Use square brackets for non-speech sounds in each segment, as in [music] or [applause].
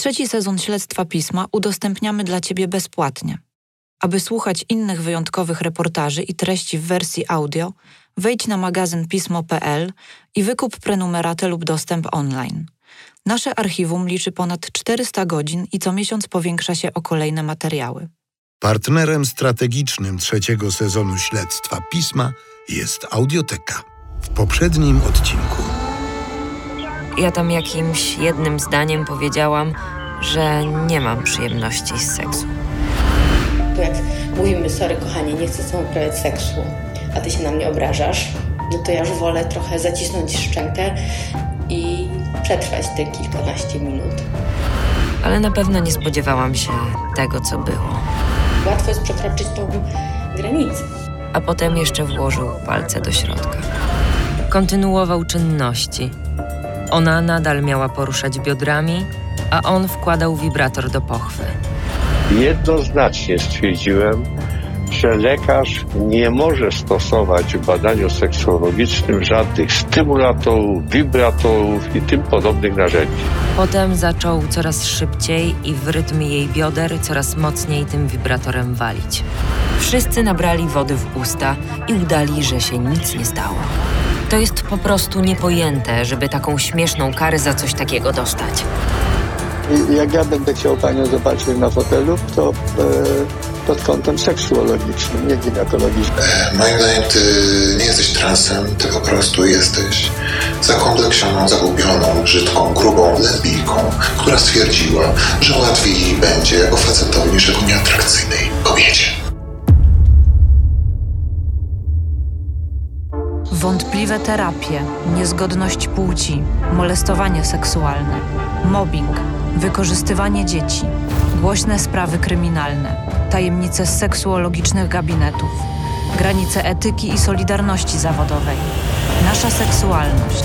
Trzeci sezon śledztwa pisma udostępniamy dla Ciebie bezpłatnie. Aby słuchać innych wyjątkowych reportaży i treści w wersji audio, wejdź na magazyn pismo.pl i wykup prenumeratę lub dostęp online. Nasze archiwum liczy ponad 400 godzin i co miesiąc powiększa się o kolejne materiały. Partnerem strategicznym trzeciego sezonu śledztwa pisma jest Audioteka. W poprzednim odcinku. Ja tam jakimś jednym zdaniem powiedziałam, że nie mam przyjemności z seksu. Jak mówimy, sorry kochanie, nie chcę z tobą uprawiać seksu, a ty się na mnie obrażasz, no to ja już wolę trochę zacisnąć szczękę i przetrwać te kilkanaście minut. Ale na pewno nie spodziewałam się tego, co było. Łatwo jest przekroczyć tą granicę. A potem jeszcze włożył palce do środka. Kontynuował czynności. Ona nadal miała poruszać biodrami, a on wkładał wibrator do pochwy. Jednoznacznie stwierdziłem, że lekarz nie może stosować w badaniu seksuologicznym żadnych stymulatorów, wibratorów i tym podobnych narzędzi. Potem zaczął coraz szybciej i w rytm jej bioder coraz mocniej tym wibratorem walić. Wszyscy nabrali wody w usta i udali, że się nic nie stało. To jest po prostu niepojęte, żeby taką śmieszną karę za coś takiego dostać. Jak ja będę chciał panią zobaczyć na fotelu, to e, pod kątem seksuologicznym, nie ginekologicznym. Moim zdaniem ty nie jesteś transem, ty po prostu jesteś zakompleksioną, zagubioną, brzydką, grubą lesbijką, która stwierdziła, że łatwiej jej będzie o facetowi niż o nieatrakcyjnej kobiecie. Wątpliwe terapie, niezgodność płci, molestowanie seksualne, mobbing, wykorzystywanie dzieci, głośne sprawy kryminalne, tajemnice seksuologicznych gabinetów, granice etyki i solidarności zawodowej, nasza seksualność.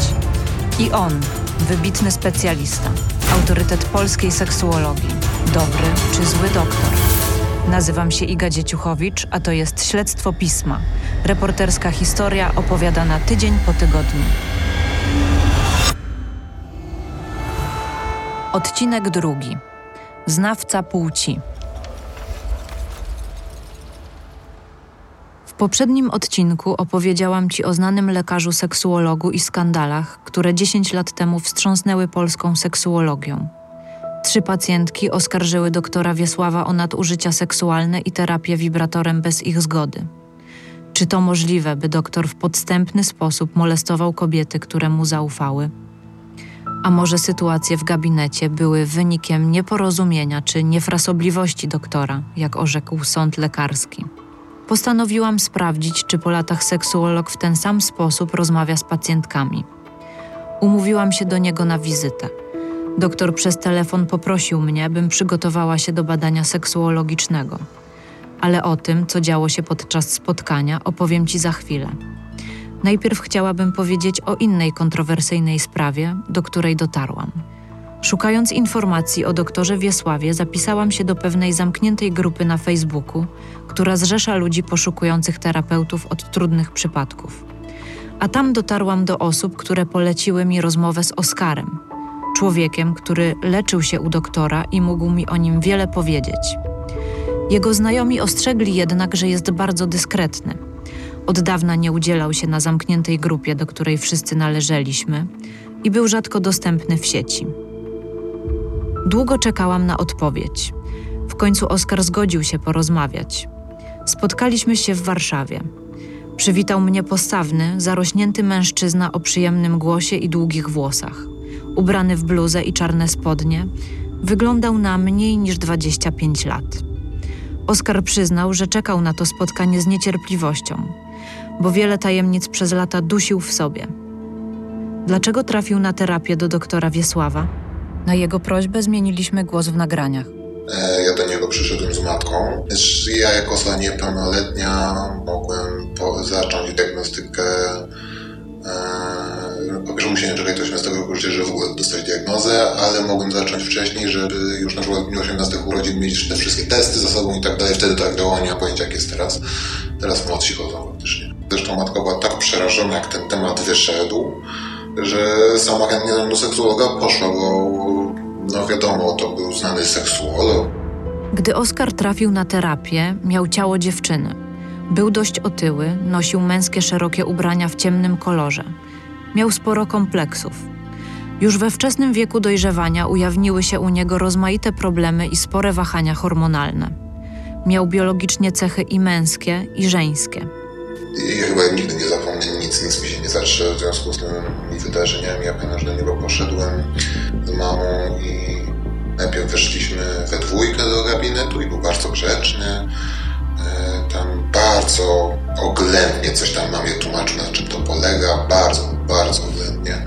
I on, wybitny specjalista, autorytet polskiej seksuologii, dobry czy zły doktor. Nazywam się Iga Dzieciuchowicz, a to jest Śledztwo Pisma. Reporterska historia opowiadana tydzień po tygodniu. Odcinek drugi. Znawca płci. W poprzednim odcinku opowiedziałam Ci o znanym lekarzu seksuologu i skandalach, które 10 lat temu wstrząsnęły polską seksuologią. Trzy pacjentki oskarżyły doktora Wiesława o nadużycia seksualne i terapię wibratorem bez ich zgody. Czy to możliwe, by doktor w podstępny sposób molestował kobiety, które mu zaufały? A może sytuacje w gabinecie były wynikiem nieporozumienia czy niefrasobliwości doktora, jak orzekł sąd lekarski? Postanowiłam sprawdzić, czy po latach seksuolog w ten sam sposób rozmawia z pacjentkami. Umówiłam się do niego na wizytę. Doktor przez telefon poprosił mnie, bym przygotowała się do badania seksuologicznego. Ale o tym, co działo się podczas spotkania, opowiem Ci za chwilę. Najpierw chciałabym powiedzieć o innej kontrowersyjnej sprawie, do której dotarłam. Szukając informacji o doktorze Wiesławie, zapisałam się do pewnej zamkniętej grupy na Facebooku, która zrzesza ludzi poszukujących terapeutów od trudnych przypadków. A tam dotarłam do osób, które poleciły mi rozmowę z Oskarem, człowiekiem, który leczył się u doktora i mógł mi o nim wiele powiedzieć. Jego znajomi ostrzegli jednak, że jest bardzo dyskretny. Od dawna nie udzielał się na zamkniętej grupie, do której wszyscy należeliśmy, i był rzadko dostępny w sieci. Długo czekałam na odpowiedź. W końcu Oskar zgodził się porozmawiać. Spotkaliśmy się w Warszawie. Przywitał mnie postawny, zarośnięty mężczyzna o przyjemnym głosie i długich włosach. Ubrany w bluzę i czarne spodnie, wyglądał na mniej niż 25 lat. Oskar przyznał, że czekał na to spotkanie z niecierpliwością, bo wiele tajemnic przez lata dusił w sobie. Dlaczego trafił na terapię do doktora Wiesława? Na jego prośbę zmieniliśmy głos w nagraniach. E, Ja do niego przyszedłem z matką. Ja jako osoba niepełnoletnia mogłem zacząć diagnostykę. E, po pierwsze musiałem czekać do 18 roku życia, żeby w ogóle dostać diagnozę, ale mogłem zacząć wcześniej, żeby już na przykład w dniu 18 urodzin mieć te wszystkie testy za sobą i tak dalej. Wtedy tak działało, nie mam pojęcia jak jest teraz. Teraz młodsi chodzą faktycznie. Zresztą matka była tak przerażona, jak ten temat wyszedł, że sama chętnie do seksuologa poszła, bo no wiadomo, to był znany seksuolog. Gdy Oskar trafił na terapię, miał ciało dziewczyny. Był dość otyły, nosił męskie szerokie ubrania w ciemnym kolorze. Miał sporo kompleksów. Już we wczesnym wieku dojrzewania ujawniły się u niego rozmaite problemy i spore wahania hormonalne. Miał biologicznie cechy i męskie, i żeńskie. I ja chyba nigdy nie zapomnę nic, nic mi się nie zatrze w związku z tymi wydarzeniami. Ja pamiętam, że do niego poszedłem z mamą i najpierw weszliśmy we dwójkę do gabinetu i był bardzo grzeczny. E, tam bardzo oględnie coś tam mamie tłumaczył, na czym to polega. Bardzo, bardzo oględnie.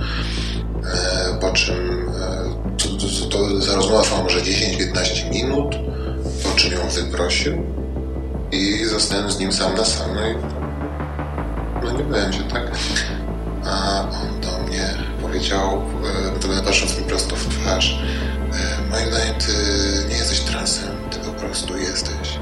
E, po czym e, to, to, to, rozmowa trwała może 10-15 minut, po czym ją wyprosił i zostałem z nim sam na sam. No i no nie będzie, tak? A on do mnie powiedział, e, patrząc mi prosto w twarz, e, moim zdaniem ty nie jesteś transem, ty po prostu jesteś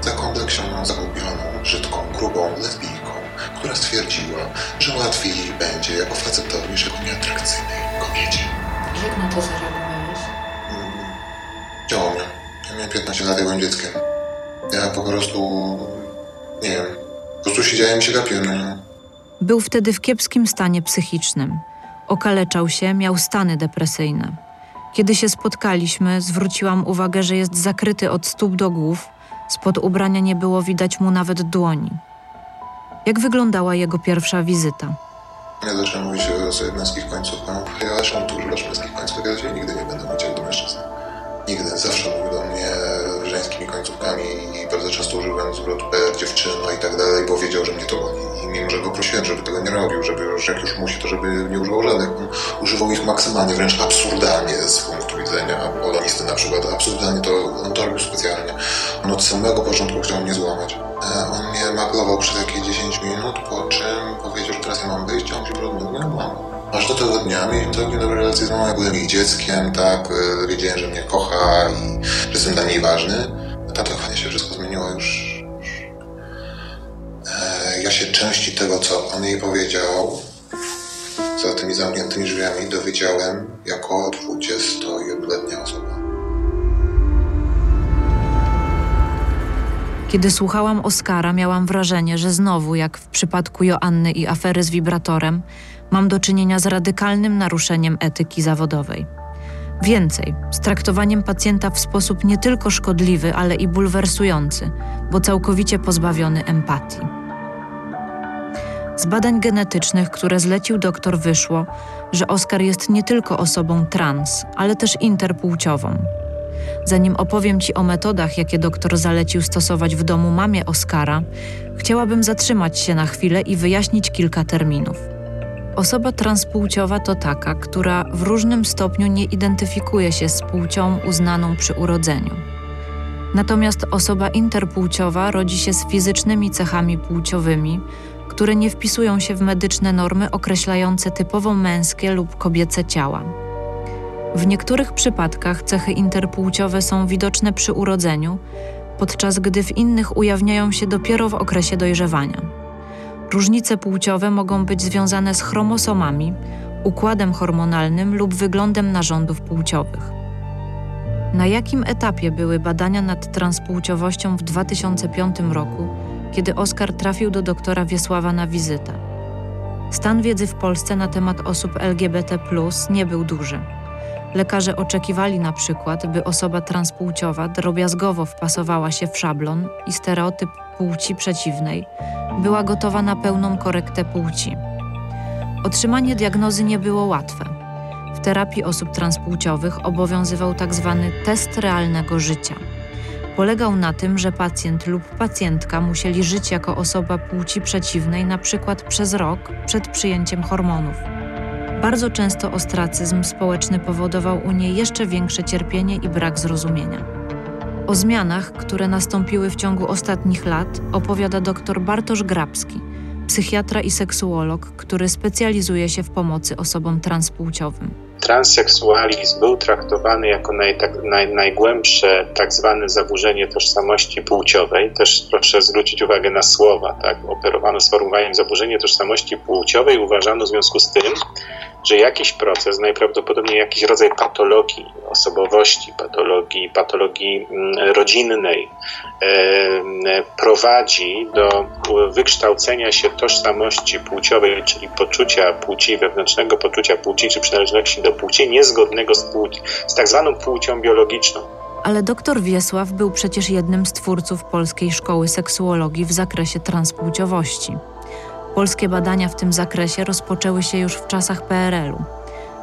zakompleksioną, zagubioną, brzydką, grubą lesbijką, która stwierdziła, że łatwiej jej będzie jako facetowi niż jako nieatrakcyjnej kobiecie. Jak na to zareagowałeś? Działo mnie. Ja miałem 15 lat, ja byłem dzieckiem. Ja po prostu, nie wiem, po prostu siedziałem i się gapiłem na nią. Był wtedy w kiepskim stanie psychicznym. Okaleczał się, miał stany depresyjne. Kiedy się spotkaliśmy, zwróciłam uwagę, że jest zakryty od stóp do głów, spod ubrania nie było widać mu nawet dłoni. Jak wyglądała jego pierwsza wizyta? Ja zacząłem mówić o męskich końcówkach. Ja zresztą dużo masz męskich końcówek, ja dzisiaj nigdy nie będę mówić jak do mężczyzn. Nigdy. Zawsze mówił do mnie żeńskimi końcówkami często używałem zwrotu e, dziewczyno i tak dalej, bo wiedział, że mnie to boli. I mimo, że go prosiłem, żeby tego nie robił, żeby już jak już musi, to żeby nie używał żadnych. Używał ich maksymalnie, wręcz absurdalnie z punktu widzenia polonisty na przykład. Absurdalnie to on to robił specjalnie. On od samego początku chciał mnie złamać. E, On mnie maglował przez jakieś 10 minut, po czym powiedział, że teraz ja mam wyjść, a on się rozmawiał, ja mam. Aż do tego dnia mieliśmy całkiem dobre relacje z mamą, ja byłem jej dzieckiem, tak, e, wiedziałem, że mnie kocha i że jestem dla niej ważny. A ta kochanie się wszystko już. E, Ja się części tego, co on jej powiedział, za tymi zamkniętymi drzwiami dowiedziałem jako 21-letnia osoba. Kiedy słuchałam Oskara, miałam wrażenie, że znowu, jak w przypadku Joanny i afery z wibratorem, mam do czynienia z radykalnym naruszeniem etyki zawodowej. Więcej, z traktowaniem pacjenta w sposób nie tylko szkodliwy, ale i bulwersujący, bo całkowicie pozbawiony empatii. Z badań genetycznych, które zlecił doktor, wyszło, że Oskar jest nie tylko osobą trans, ale też interpłciową. Zanim opowiem Ci o metodach, jakie doktor zalecił stosować w domu mamie Oskara, chciałabym zatrzymać się na chwilę i wyjaśnić kilka terminów. Osoba transpłciowa to taka, która w różnym stopniu nie identyfikuje się z płcią uznaną przy urodzeniu. Natomiast osoba interpłciowa rodzi się z fizycznymi cechami płciowymi, które nie wpisują się w medyczne normy określające typowo męskie lub kobiece ciała. W niektórych przypadkach cechy interpłciowe są widoczne przy urodzeniu, podczas gdy w innych ujawniają się dopiero w okresie dojrzewania. Różnice płciowe mogą być związane z chromosomami, układem hormonalnym lub wyglądem narządów płciowych. Na jakim etapie były badania nad transpłciowością w 2005 roku, kiedy Oskar trafił do doktora Wiesława na wizytę? Stan wiedzy w Polsce na temat osób LGBT nie był duży. Lekarze oczekiwali na przykład, by osoba transpłciowa drobiazgowo wpasowała się w szablon i stereotyp płci przeciwnej, była gotowa na pełną korektę płci. Otrzymanie diagnozy nie było łatwe. W terapii osób transpłciowych obowiązywał tzw. test realnego życia. Polegał na tym, że pacjent lub pacjentka musieli żyć jako osoba płci przeciwnej na przykład przez rok przed przyjęciem hormonów. Bardzo często ostracyzm społeczny powodował u niej jeszcze większe cierpienie i brak zrozumienia. O zmianach, które nastąpiły w ciągu ostatnich lat, opowiada dr Bartosz Grabski, psychiatra i seksuolog, który specjalizuje się w pomocy osobom transpłciowym. Transseksualizm był traktowany jako naj, tak, naj, najgłębsze tak zwane zaburzenie tożsamości płciowej. Też proszę zwrócić uwagę na słowa. Tak? Operowano sformułowaniem zaburzenie tożsamości płciowej. Uważano w związku z tym, że jakiś proces, najprawdopodobniej jakiś rodzaj patologii osobowości, patologii, patologii mm, rodzinnej prowadzi do wykształcenia się tożsamości płciowej, czyli poczucia płci, wewnętrznego poczucia płci czy przynależności do płci niezgodnego z, płci, z tak zwaną płcią biologiczną. Ale doktor Wiesław był przecież jednym z twórców polskiej szkoły seksuologii w zakresie transpłciowości. Polskie badania w tym zakresie rozpoczęły się już w czasach PRL-u.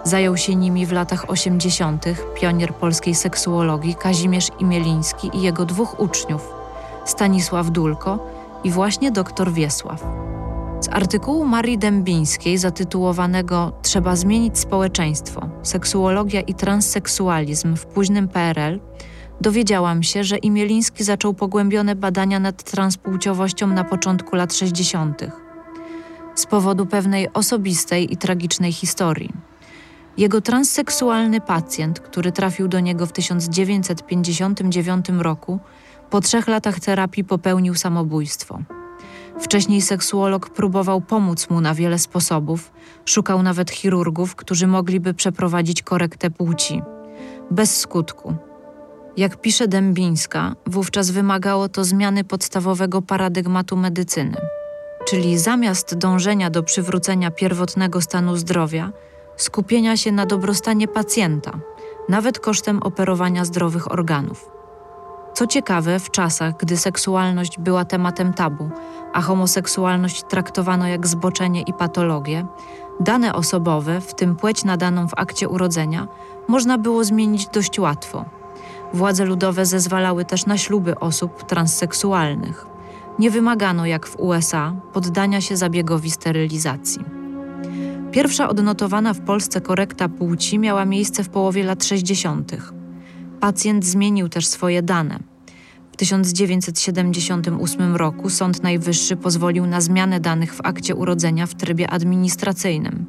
Zajął się nimi w latach 80. pionier polskiej seksuologii Kazimierz Imieliński i jego dwóch uczniów Stanisław Dulko i właśnie dr Wiesław. Z artykułu Marii Dębińskiej zatytułowanego Trzeba zmienić społeczeństwo seksuologia i transseksualizm w późnym PRL dowiedziałam się, że Imieliński zaczął pogłębione badania nad transpłciowością na początku lat 60. z powodu pewnej osobistej i tragicznej historii. Jego transseksualny pacjent, który trafił do niego w 1959 roku, po trzech latach terapii popełnił samobójstwo. Wcześniej seksuolog próbował pomóc mu na wiele sposobów, szukał nawet chirurgów, którzy mogliby przeprowadzić korektę płci. Bez skutku. Jak pisze Dębińska, wówczas wymagało to zmiany podstawowego paradygmatu medycyny, czyli zamiast dążenia do przywrócenia pierwotnego stanu zdrowia, skupienia się na dobrostanie pacjenta, nawet kosztem operowania zdrowych organów. Co ciekawe, w czasach, gdy seksualność była tematem tabu, a homoseksualność traktowano jak zboczenie i patologię, dane osobowe, w tym płeć nadaną w akcie urodzenia, można było zmienić dość łatwo. Władze ludowe zezwalały też na śluby osób transseksualnych. Nie wymagano, jak w USA, poddania się zabiegowi sterylizacji. Pierwsza odnotowana w Polsce korekta płci miała miejsce w połowie lat 60. Pacjent zmienił też swoje dane. W 1978 roku Sąd Najwyższy pozwolił na zmianę danych w akcie urodzenia w trybie administracyjnym.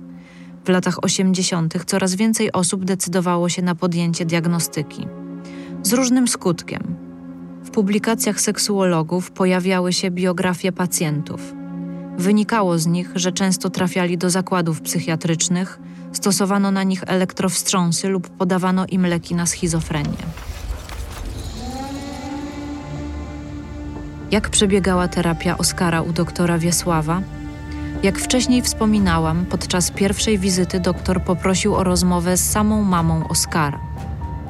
W latach 80. coraz więcej osób decydowało się na podjęcie diagnostyki. Z różnym skutkiem. Publikacjach seksuologów pojawiały się biografie pacjentów. Wynikało z nich, że często trafiali do zakładów psychiatrycznych, stosowano na nich elektrowstrząsy lub podawano im leki na schizofrenię. Jak przebiegała terapia Oskara u doktora Wiesława? Jak wcześniej wspominałam, podczas pierwszej wizyty doktor poprosił o rozmowę z samą mamą Oskara.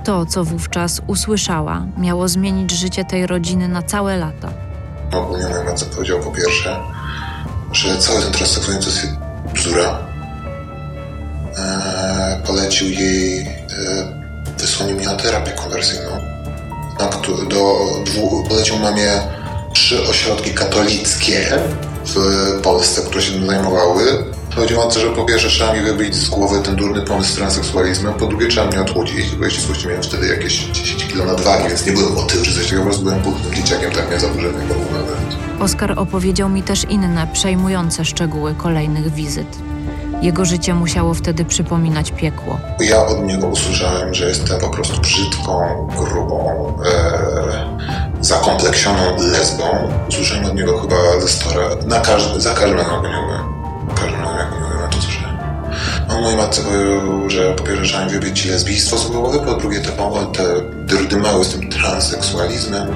To, co wówczas usłyszała, miało zmienić życie tej rodziny na całe lata. Ogólnie matka powiedział po pierwsze, że cały ten transseksualizm to jest bzdura. Eee, polecił jej e, wysłanie mnie na terapię konwersyjną. Na, do dwu, polecił mamie trzy ośrodki katolickie w Polsce, które się tym zajmowały. Chodziło o to, że po pierwsze trzeba mi wybić z głowy ten durny pomysł z transseksualizmem, po drugie trzeba mnie odchudzić, bo jeśli słuchajcie, miałem wtedy jakieś 10 kg nadwagi, więc nie byłem otył czy coś takiego, po prostu byłem pudnym dzieciakiem, tak miałem zaburzenie hormonalne. Oskar opowiedział mi też inne, przejmujące szczegóły kolejnych wizyt. Jego życie musiało wtedy przypominać piekło. Ja od niego usłyszałem, że jestem po prostu brzydką, grubą, e, zakompleksioną lesbą. Usłyszałem od niego chyba ze store, na każdy, za każdym razem mojej matce powiedział, że po pierwsze trzeba wybić lesbijstwo z po drugie te, te drdymały z tym transseksualizmem,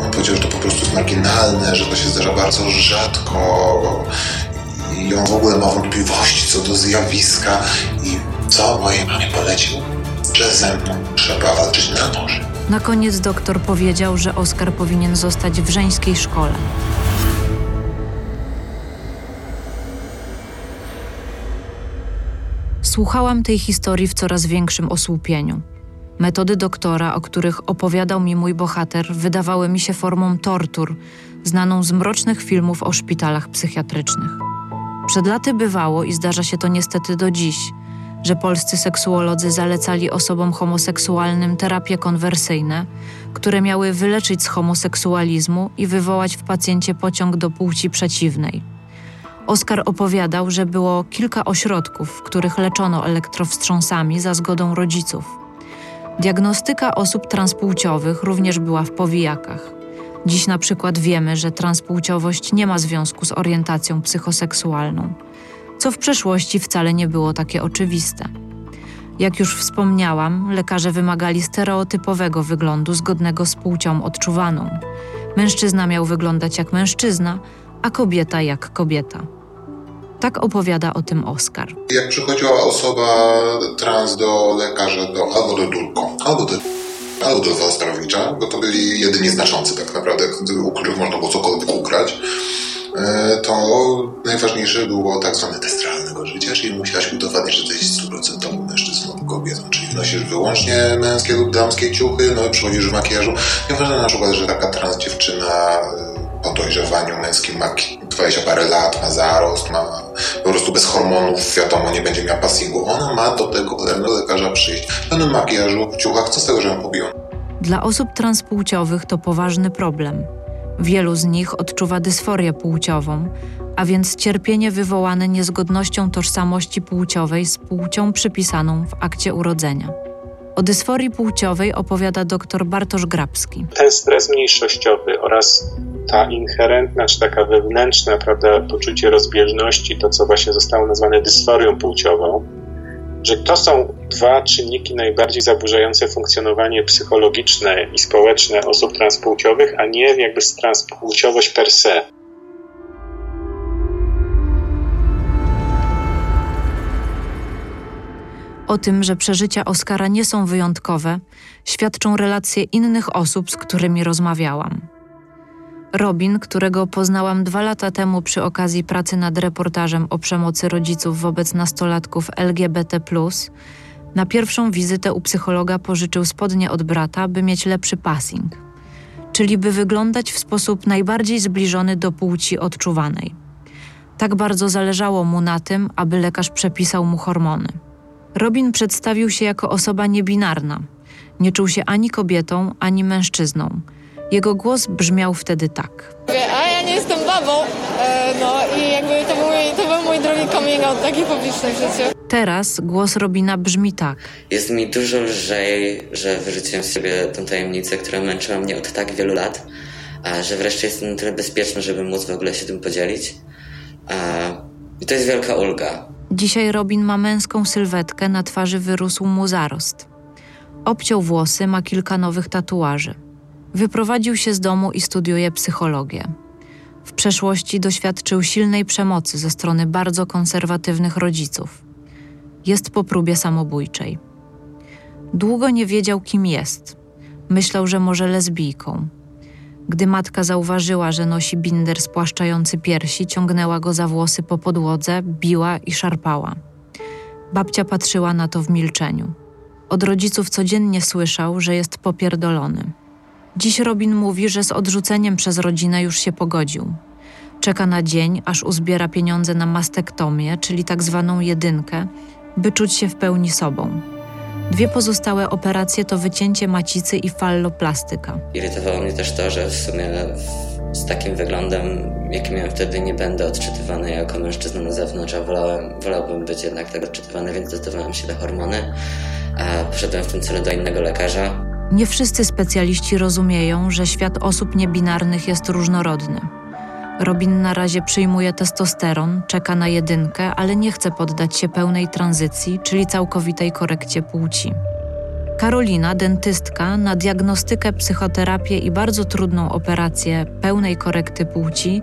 on powiedział, że to po prostu jest marginalne, że to się zdarza bardzo rzadko i on w ogóle ma wątpliwości co do zjawiska i co mojej mamie polecił, że ze mną trzeba walczyć na noże. Na koniec doktor powiedział, że Oskar powinien zostać w żeńskiej szkole. Słuchałam tej historii w coraz większym osłupieniu. Metody doktora, o których opowiadał mi mój bohater, wydawały mi się formą tortur, znaną z mrocznych filmów o szpitalach psychiatrycznych. Przed laty bywało i zdarza się to niestety do dziś, że polscy seksuolodzy zalecali osobom homoseksualnym terapie konwersyjne, które miały wyleczyć z homoseksualizmu i wywołać w pacjencie pociąg do płci przeciwnej. Oskar opowiadał, że było kilka ośrodków, w których leczono elektrowstrząsami za zgodą rodziców. Diagnostyka osób transpłciowych również była w powijakach. Dziś na przykład wiemy, że transpłciowość nie ma związku z orientacją psychoseksualną. co w przeszłości wcale nie było takie oczywiste. Jak już wspomniałam, lekarze wymagali stereotypowego wyglądu zgodnego z płcią odczuwaną. Mężczyzna miał wyglądać jak mężczyzna, a kobieta jak kobieta. Tak opowiada o tym Oskar. Jak przychodziła osoba trans do lekarza, do, albo do Dulko, albo do, albo do bo to byli jedynie znaczący tak naprawdę, u których można było cokolwiek ukrać, e, to najważniejsze było tak zwane test realnego życia, czyli musiałaś udowodnić, że jesteś stuprocentowym mężczyzną lub kobietą, czyli nosisz wyłącznie męskie lub damskie ciuchy, no i przychodzisz w makijażu. Nieważne na przykład, że taka trans dziewczyna e, po dojrzewaniu męskim ma 20 parę lat, ma zarost, ma po prostu bez hormonów, wiadomo, nie będzie miała passingu. Ona ma do tego cholernego lekarza przyjść w pełnym makijażu, w ciuchach, co z tego, że ją pobiją? Dla osób transpłciowych to poważny problem. Wielu z nich odczuwa dysforię płciową, a więc cierpienie wywołane niezgodnością tożsamości płciowej z płcią przypisaną w akcie urodzenia. O dysforii płciowej opowiada dr Bartosz Grabski. Ten stres mniejszościowy oraz ta inherentna, czy taka wewnętrzna, prawda, poczucie rozbieżności, to co właśnie zostało nazwane dysforią płciową, że to są dwa czynniki najbardziej zaburzające funkcjonowanie psychologiczne i społeczne osób transpłciowych, a nie jakby transpłciowość per se. O tym, że przeżycia Oskara nie są wyjątkowe, świadczą relacje innych osób, z którymi rozmawiałam. Robin, którego poznałam dwa lata temu przy okazji pracy nad reportażem o przemocy rodziców wobec nastolatków LGBT, na pierwszą wizytę u psychologa pożyczył spodnie od brata, by mieć lepszy passing, czyli by wyglądać w sposób najbardziej zbliżony do płci odczuwanej. Tak bardzo zależało mu na tym, aby lekarz przepisał mu hormony. Robin przedstawił się jako osoba niebinarna. Nie czuł się ani kobietą, ani mężczyzną. Jego głos brzmiał wtedy tak. A ja nie jestem babą, e, no i jakby to był, to był mój drugi coming out taki publiczny w życiu. Teraz głos Robina brzmi tak. Jest mi dużo lżej, że wyrzuciłem z siebie tę tajemnicę, która męczyła mnie od tak wielu lat, a że wreszcie jestem na tyle bezpieczny, żeby móc w ogóle się tym podzielić. I to jest wielka ulga. Dzisiaj Robin ma męską sylwetkę, na twarzy wyrósł mu zarost. Obciął włosy, ma kilka nowych tatuaży. Wyprowadził się z domu i studiuje psychologię. W przeszłości doświadczył silnej przemocy ze strony bardzo konserwatywnych rodziców. Jest po próbie samobójczej. Długo nie wiedział, kim jest. Myślał, że może lesbijką. Gdy matka zauważyła, że nosi binder spłaszczający piersi, ciągnęła go za włosy po podłodze, biła i szarpała. Babcia patrzyła na to w milczeniu. Od rodziców codziennie słyszał, że jest popierdolony. Dziś Robin mówi, że z odrzuceniem przez rodzinę już się pogodził. Czeka na dzień, aż uzbiera pieniądze na mastektomię, czyli tak zwaną jedynkę, by czuć się w pełni sobą. Dwie pozostałe operacje to wycięcie macicy i falloplastyka. Irytowało mnie też to, że w sumie z takim wyglądem, jaki miałem wtedy, nie będę odczytywany jako mężczyzna na zewnątrz, a wolałem, wolałbym być jednak tak odczytywany, więc zdecydowałem się na hormony. A poszedłem w tym celu do innego lekarza. Nie wszyscy specjaliści rozumieją, że świat osób niebinarnych jest różnorodny. Robin na razie przyjmuje testosteron, czeka na jedynkę, ale nie chce poddać się pełnej tranzycji, czyli całkowitej korekcie płci. Karolina, dentystka, na diagnostykę, psychoterapię i bardzo trudną operację pełnej korekty płci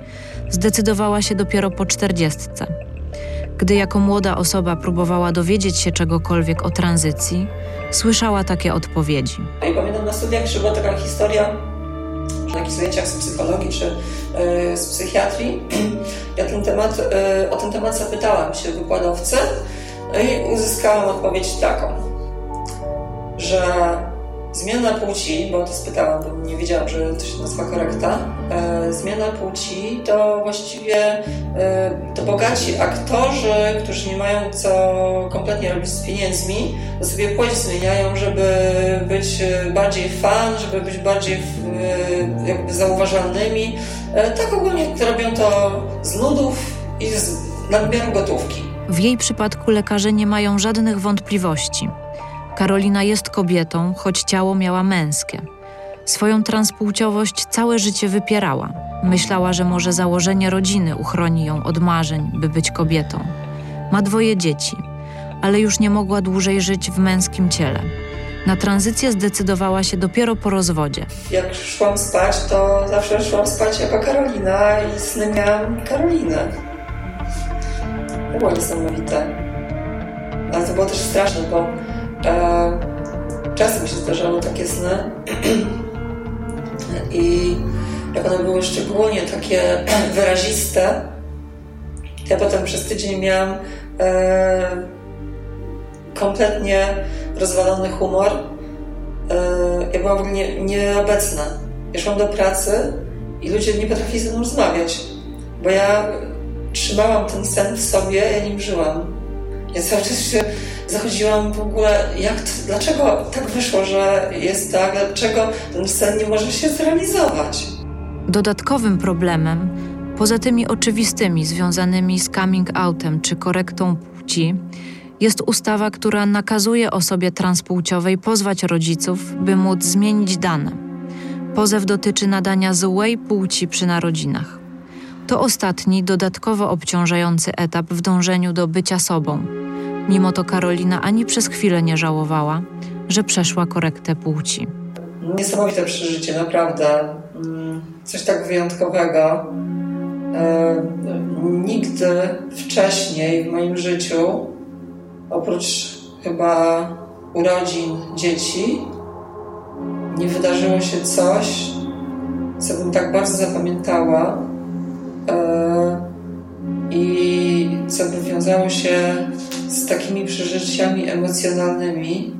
zdecydowała się dopiero po czterdziestce. Gdy jako młoda osoba próbowała dowiedzieć się czegokolwiek o tranzycji, słyszała takie odpowiedzi. I pamiętam na studiach, że była taka historia, na jakichś zajęciach z psychologii czy yy, z psychiatrii. [clears throat] Ja ten temat, yy, o ten temat zapytałam się wykładowcy i uzyskałam odpowiedź taką, że Zmiana płci, bo to spytałam, bo nie wiedziałam, że to się nazywa korekta. E, zmiana płci to właściwie e, to bogaci aktorzy, którzy nie mają co kompletnie robić z pieniędzmi, to sobie płeć zmieniają, żeby być bardziej fan, żeby być bardziej e, jakby zauważalnymi. E, tak ogólnie robią to z nudów i z nadmiaru gotówki. W jej przypadku lekarze nie mają żadnych wątpliwości. Karolina jest kobietą, choć ciało miała męskie. Swoją transpłciowość całe życie wypierała. Myślała, że może założenie rodziny uchroni ją od marzeń, by być kobietą. Ma dwoje dzieci, ale już nie mogła dłużej żyć w męskim ciele. Na tranzycję zdecydowała się dopiero po rozwodzie. Jak szłam spać, to zawsze szłam spać jako Karolina i sny miałam Karolinę. Było niesamowite. Ale to było też straszne, bo e, czasem się zdarzały takie sny [clears throat] i jak one były szczególnie takie [clears throat] wyraziste, ja potem przez tydzień miałam e, kompletnie rozwalony humor. E, ja byłam w ogóle nie, nieobecna. Ja szłam do pracy i ludzie nie potrafili ze mną rozmawiać, bo ja trzymałam ten sen w sobie, ja nim żyłam. Ja cały czas się zachodziłam w ogóle, jak to, dlaczego tak wyszło, że jest tak, dlaczego ten sen nie może się zrealizować. Dodatkowym problemem, poza tymi oczywistymi związanymi z coming outem czy korektą płci, jest ustawa, która nakazuje osobie transpłciowej pozwać rodziców, by móc zmienić dane. Pozew dotyczy nadania złej płci przy narodzinach. To ostatni, dodatkowo obciążający etap w dążeniu do bycia sobą. Mimo to Karolina ani przez chwilę nie żałowała, że przeszła korektę płci. Niesamowite przeżycie, naprawdę. Mm, Coś tak wyjątkowego. E, Nigdy wcześniej w moim życiu, oprócz chyba urodzin dzieci, nie wydarzyło się coś, co bym tak bardzo zapamiętała e, i co by wiązało się z takimi przeżyciami emocjonalnymi,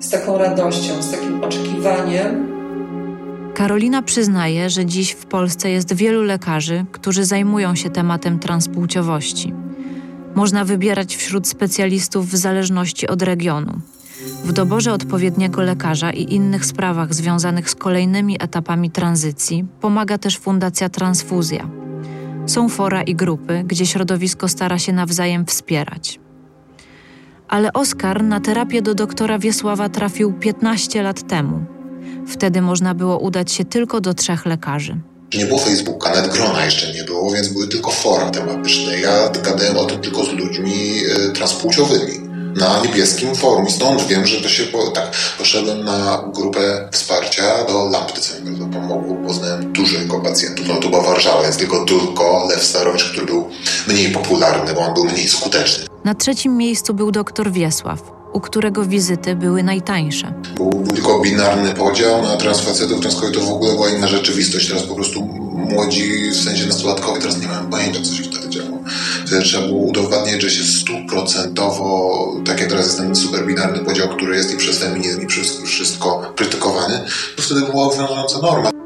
z taką radością, z takim oczekiwaniem. Karolina przyznaje, że dziś w Polsce jest wielu lekarzy, którzy zajmują się tematem transpłciowości. Można wybierać wśród specjalistów w zależności od regionu. W doborze odpowiedniego lekarza i innych sprawach związanych z kolejnymi etapami tranzycji pomaga też Fundacja Transfuzja. Są fora i grupy, gdzie środowisko stara się nawzajem wspierać. Ale Oskar na terapię do doktora Wiesława trafił 15 lat temu. Wtedy można było udać się tylko do trzech lekarzy. Nie było Facebooka, nawet grona jeszcze nie było, więc były tylko fora tematyczne. Ja gadałem o tym tylko z ludźmi e, transpłciowymi na niebieskim forum i stąd wiem, że to się po, tak, poszedłem na grupę wsparcia do lampy, co mi bardzo pomogło. Poznałem dużego pacjentów, no to była Warszawa, więc tylko tylko Lew Starowicz, który był mniej popularny, bo on był mniej skuteczny. Na trzecim miejscu był doktor Wiesław, u którego wizyty były najtańsze. Był, tylko binarny podział na transfacetów, transkobietów w ogóle była inna rzeczywistość. Teraz po prostu młodzi, w sensie nastolatkowie, teraz nie mają pojęcia, co się wtedy działo. Wtedy trzeba było udowadniać, że się stuprocentowo, tak jak teraz jest ten super binarny podział, który jest i przez feminizm, i przez wszystko krytykowany, to wtedy była obowiązująca norma.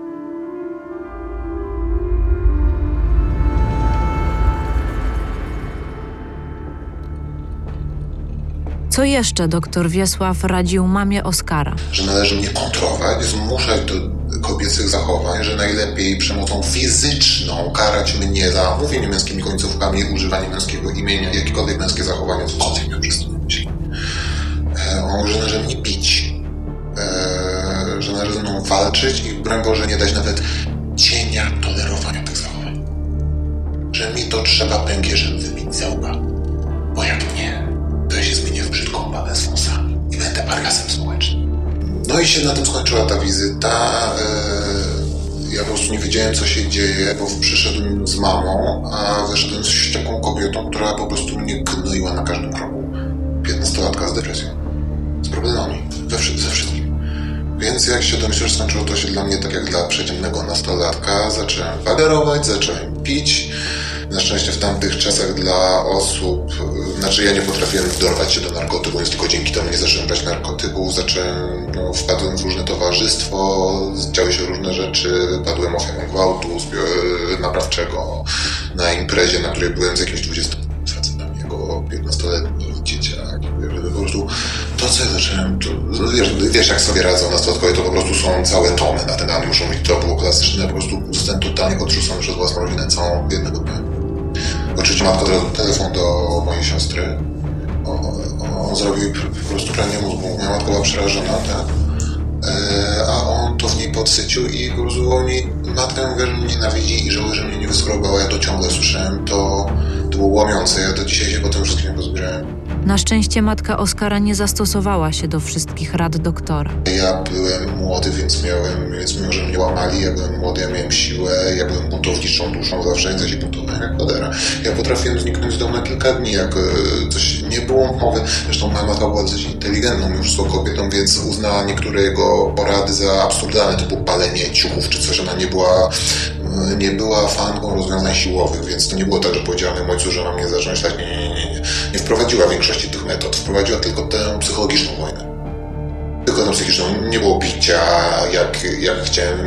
Co jeszcze doktor Wiesław radził mamie Oskara? że należy mnie kontrolować, zmuszać do kobiecych zachowań, że najlepiej przemocą fizyczną karać mnie za mówienie męskimi końcówkami, używanie męskiego imienia, jakiekolwiek męskie zachowania, cokolwiek miał przez to myśli. Że należy mnie bić, e, że należy ze mną walczyć i broń Boże nie dać nawet cienia tolerowania tych zachowań. Że mi to trzeba pękierzem wybić ze łba, bo jak nie, zmienię w brzydką babę z i będę pariasem społecznym. No i się na tym skończyła ta wizyta. E, Ja po prostu nie wiedziałem, co się dzieje, bo przyszedłem z mamą, a wyszedłem z taką kobietą, która po prostu mnie gnoiła na każdym kroku. 15-latka z depresją. Z problemami. Wszy- ze wszystkim. Więc jak się domyślisz, skończyło to się dla mnie tak jak dla przeciętnego nastolatka. Zacząłem wagerować, zacząłem pić. Na szczęście w tamtych czasach dla osób, y, znaczy ja nie potrafiłem dorwać się do narkotyku, więc tylko dzięki temu nie zacząłem brać narkotyków, zacząłem, no, wpadłem w różne towarzystwo, działy się różne rzeczy, padłem ofiarą gwałtu zbio- naprawczego na imprezie, na której byłem z jakimś 20 facetami, jako 15-letni dzieciak. Po prostu to, co ja zacząłem, to, no wiesz, wiesz, jak sobie radzą nastolatkowie, to po prostu są całe tomy na ten ani muszą mieć, to było klasyczne, po prostu zostałem totalnie odrzucony przez własną rodzinę całą jednego dnia. Oczywiście teraz telefon do mojej siostry. On, zrobił po prostu pranie mózgu. Moja matka była przerażona, tak? E, a on to w niej podsycił i po prostu mi, matka mówi, że mnie nienawidzi i żałuje, że mnie nie wyschorowała. Ja to ciągle słyszałem. To, to było łamiące. Ja do dzisiaj się po tym wszystkim pozbierałem. Na szczęście matka Oskara nie zastosowała się do wszystkich rad doktora. Ja byłem młody, więc miałem, więc mimo, że mnie łamali, ja byłem młody, ja miałem siłę, ja byłem buntowniczą duszą, zawsze jak się buntowałem jak kodera. Ja potrafiłem zniknąć z domu na kilka dni, jak e, coś nie było mowy. Zresztą moja matka była dosyć inteligentną już kobietą, więc uznała niektóre jego porady za absurdalne, typu palenie ciuchów czy coś. Ona nie była, nie była fanką rozwiązań siłowych, więc to nie było tak, że powiedziała mojemu ojcu, że mam nie zacząć tak. Nie, nie, nie, nie. Nie wprowadziła większości tych metod, wprowadziła tylko tę psychologiczną wojnę. Tylko tę psychiczną. Nie było bicia, jak, jak chciałem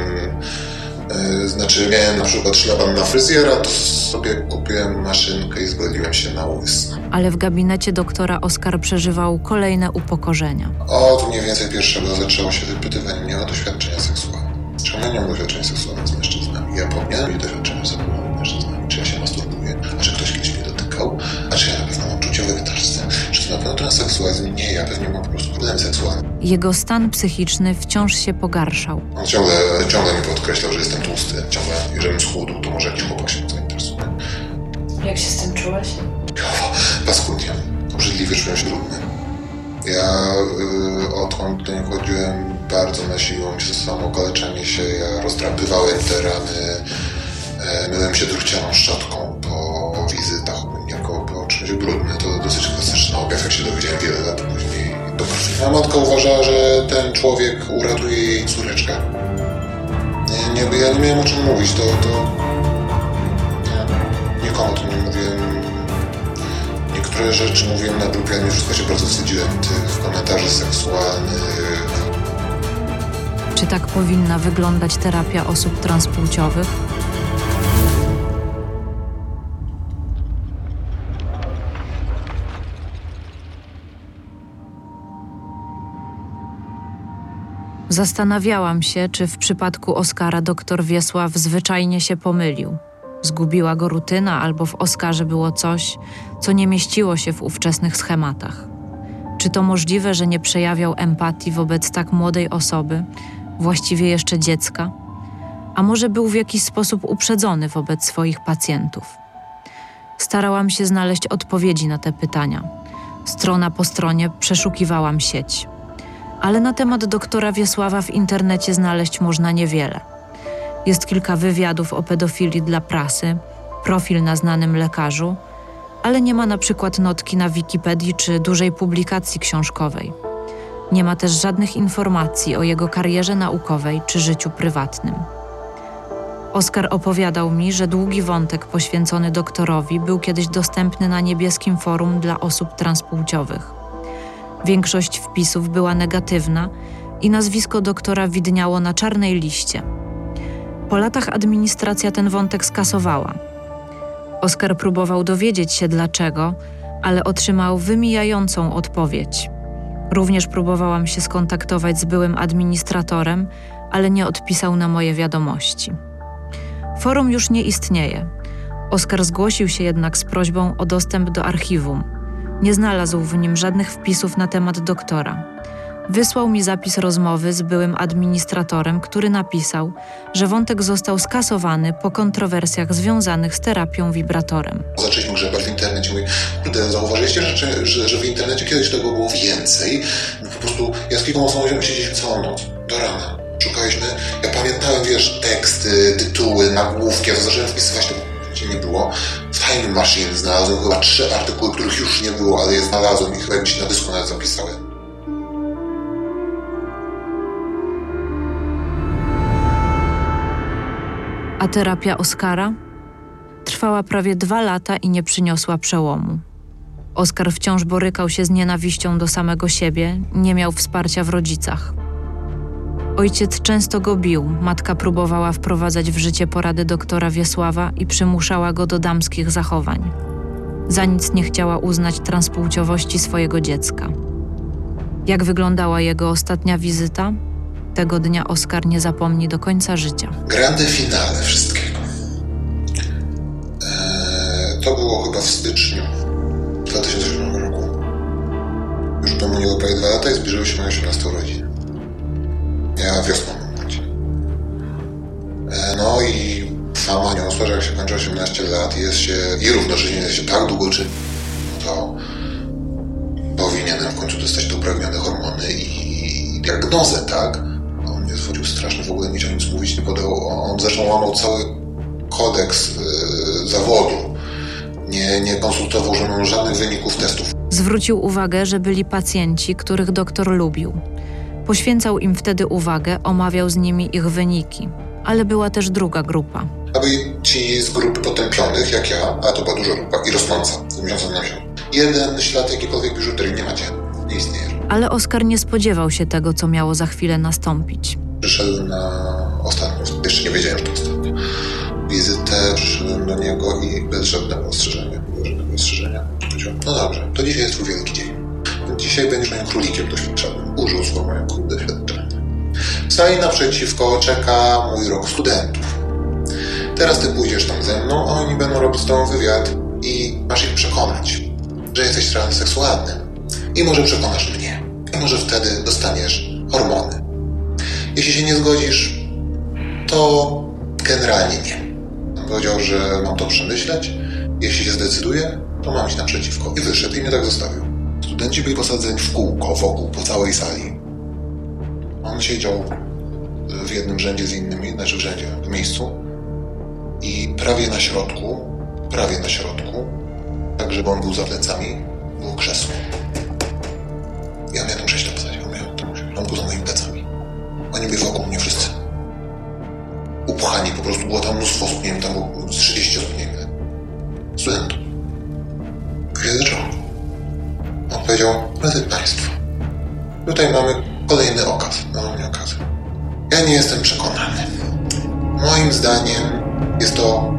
Yy, znaczy miałem na przykład szlaban na fryzjera, to sobie kupiłem maszynkę i zgodziłem się na łys. Ale w gabinecie doktora Oskar przeżywał kolejne upokorzenia. Od mniej więcej pierwszego zaczęło się wypytywanie mnie o doświadczenia seksualne. Czemu ja nie mam doświadczenia seksualnych z mężczyznami? Ja powinienem mieć doświadczenia seksualne z mężczyznami. Czy ja się masturbuję? A czy ktoś kiedyś mnie dotykał? A czy ja na pewno mam uczucie wegetarsce? Czy to na pewno transseksualizm? Nie, ja pewnie mam po prostu problem seksualny. Jego stan psychiczny wciąż się pogarszał. On ciągle, ciągle mi podkreślał, że jestem tłusty. Ciągle, jeżeli schudł, to może jakiś chłopak się zainteresuje. Jak się z tym czułeś? Paskudnie. Obrzydliwie czułem się brudny. Ja y, odkąd do niego chodziłem, bardzo nasiło mi się samo okaleczanie się. Ja rozdrapywałem te rany. E, myłem się drucianą szczotką po wizytach jako po czymś brudny. To dosyć klasyczny objaw, jak się dowiedziałem wiele lat później. Do. Moja matka uważała, że ten człowiek uratuje jej córeczkę. Nie, nie, ja nie miałem o czym mówić. To, to nie, nikomu to nie mówiłem. Niektóre rzeczy mówiłem na grupie, ale wszystko się bardzo wstydziłem tych komentarzy seksualnych. Czy tak powinna wyglądać terapia osób transpłciowych? Zastanawiałam się, czy w przypadku Oskara doktor Wiesław zwyczajnie się pomylił. Zgubiła go rutyna, albo w Oskarze było coś, co nie mieściło się w ówczesnych schematach. Czy to możliwe, że nie przejawiał empatii wobec tak młodej osoby, właściwie jeszcze dziecka? A może był w jakiś sposób uprzedzony wobec swoich pacjentów? Starałam się znaleźć odpowiedzi na te pytania. Strona po stronie przeszukiwałam sieć ale na temat doktora Wiesława w internecie znaleźć można niewiele. Jest kilka wywiadów o pedofilii dla prasy, profil na znanym lekarzu, ale nie ma na przykład notki na Wikipedii czy dużej publikacji książkowej. Nie ma też żadnych informacji o jego karierze naukowej czy życiu prywatnym. Oskar opowiadał mi, że długi wątek poświęcony doktorowi był kiedyś dostępny na niebieskim forum dla osób transpłciowych. Większość wpisów była negatywna i nazwisko doktora widniało na czarnej liście. Po latach administracja ten wątek skasowała. Oskar próbował dowiedzieć się dlaczego, ale otrzymał wymijającą odpowiedź. Również próbowałam się skontaktować z byłym administratorem, ale nie odpisał na moje wiadomości. Forum już nie istnieje. Oskar zgłosił się jednak z prośbą o dostęp do archiwum. Nie znalazł w nim żadnych wpisów na temat doktora. Wysłał mi zapis rozmowy z byłym administratorem, który napisał, że wątek został skasowany po kontrowersjach związanych z terapią wibratorem. Zaczęliśmy grzebać w internecie. Mówię, zauważyliście, że, że, że w internecie kiedyś tego było więcej? No po prostu ja z kilkoma osobami siedzieliśmy całą noc, do rana. Szukaliśmy, ja pamiętałem, wiesz, teksty, tytuły, nagłówki, ja zacząłem wpisywać gdzie nie było. W Time Machine znalazłem chyba trzy artykuły, których już nie było, ale je znalazłem i chyba mi się na dysku nawet zapisały. A terapia Oskara? Trwała prawie dwa lata i nie przyniosła przełomu. Oskar wciąż borykał się z nienawiścią do samego siebie, nie miał wsparcia w rodzicach. Ojciec często go bił, matka próbowała wprowadzać w życie porady doktora Wiesława i przymuszała go do damskich zachowań. Za nic nie chciała uznać transpłciowości swojego dziecka. Jak wyglądała jego ostatnia wizyta? Tego dnia Oskar nie zapomni do końca życia. Grande finale wszystkiego. Eee, to było chyba w styczniu 2007 roku. Już po minęło prawie dwa lata i zbliżyły się moje 18 urodziny. Ja wiosną mam urodziny. E, no i sama niosła, że jak się kończy 18 lat i jest się, i równocześnie jest się tak długo czy to powinienem w końcu dostać te uprawnione hormony i diagnozę, tak? On mnie zwodził straszny, w ogóle nie chciał nic mówić, nie podał, on zresztą łamał cały kodeks yy, zawodu. Nie, nie konsultował ze mną żadnych wyników testów. Zwrócił uwagę, że byli pacjenci, których doktor lubił. Poświęcał im wtedy uwagę, omawiał z nimi ich wyniki. Ale była też druga grupa. Aby ci z grupy potępionych, jak ja, a to była duża grupa i rosnąca, z miesiąca na miesiąc. Jeden ślad jakiejkolwiek biżuterii nie macie, nie istnieje. Ale Oskar nie spodziewał się tego, co miało za chwilę nastąpić. Przyszedłem na ostatnią, jeszcze nie wiedziałem, że to ostatnia wizytę, przyszedłem do niego i bez żadnego ostrzeżenia, bez żadnego ostrzeżenia. Powiedział, no dobrze, to dzisiaj jest twój wielki dzień. Dzisiaj będziesz moim królikiem doświadczonym. Użył słowa jako król. W sali naprzeciwko czeka mój rok studentów. Teraz ty pójdziesz tam ze mną, a oni będą robić z tobą wywiad i masz ich przekonać, że jesteś transseksualny. I może przekonasz mnie. I może wtedy dostaniesz hormony. Jeśli się nie zgodzisz, to generalnie nie. Powiedział, że mam to przemyśleć. Jeśli się zdecyduję, to mam iść naprzeciwko. I wyszedł i mnie tak zostawił. Studenci byli posadzeni w kółko wokół, po całej sali. On siedział w jednym rzędzie z innymi, znaczy w rzędzie, w miejscu i prawie na środku, prawie na środku, tak żeby on był za plecami, było krzesło. Ja miałem przejść do posadzie, on miał tam. On był za moimi plecami. Oni byli wokół mnie wszyscy. Upchani, po prostu było tam mnóstwo osób, nie wiem, tam było 30 osób, nie wiem, studentów. Kiedy zaczęło? On powiedział, drodzy Państwo, tutaj mamy kolejny okaz, nie okaz. Ja nie jestem przekonany. Moim zdaniem jest to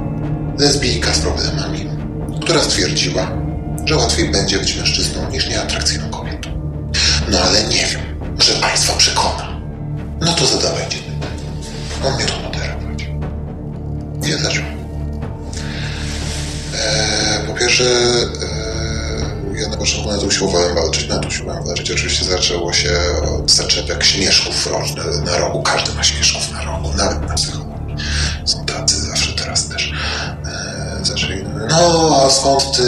lesbijka z problemami, która stwierdziła, że łatwiej będzie być mężczyzną niż nieatrakcyjną kobietą. No ale nie wiem, może Państwa przekona. No to zadawajcie. On mnie to. Zaczął. Eee, po pierwsze, eee, ja na początku na usiłowałem walczyć, na to usiłowałem walczyć. Oczywiście zaczęło się od zaczepek śmieszków rożnych na rogu. Każdy ma śmieszków na rogu, nawet na psychologii. Są tacy zawsze teraz też. Eee, zaczęli, no a skąd ty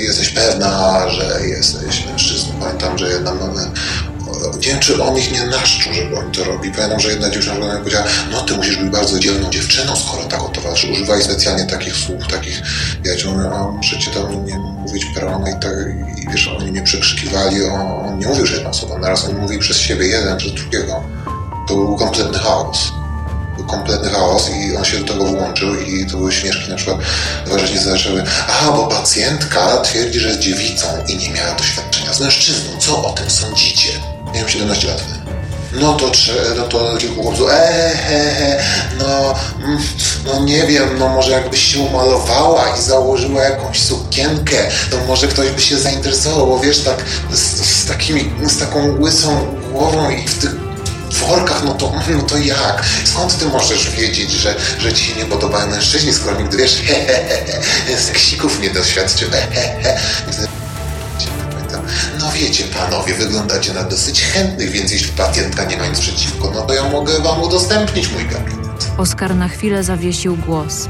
jesteś pewna, że jesteś mężczyzną? Pamiętam, że jedna mamy czy on ich nie naszczu, żeby oni to robi. Pamiętam, że jedna dziewczyna powiedziała, no ty musisz być bardzo dzielną dziewczyną, skoro tak o towarzyszy. Używaj specjalnie takich słów, takich, ja ci mówię, a ci tam nie mówić pełno i tak, i wiesz, oni mnie przekrzykiwali, on, on nie mówił, że jedna osoba, naraz on mówi przez siebie, jeden przez drugiego. To był kompletny chaos. Kompletny chaos i on się do tego włączył i to były śmieszki na przykład, że zaczęły, aha, bo pacjentka twierdzi, że jest dziewicą i nie miała doświadczenia z mężczyzną. Co o tym sądzicie? Miałem 17 lat. No to, no to kilku chłopców, eee, he, he, no, mm, no nie wiem, no może jakbyś się umalowała i założyła jakąś sukienkę, to może ktoś by się zainteresował, bo wiesz, tak z, z takimi, z taką łysą głową i w tych workach, no to, no to jak? Skąd ty możesz wiedzieć, że, że ci się nie podobają mężczyźni, skoro nigdy wiesz, he, he, he, seksików nie doświadczył, he, he, he. Wiecie, panowie, wyglądacie na dosyć chętnych, więc jeśli pacjentka nie ma nic przeciwko, no to ja mogę wam udostępnić mój gabinet. Oskar na chwilę zawiesił głos.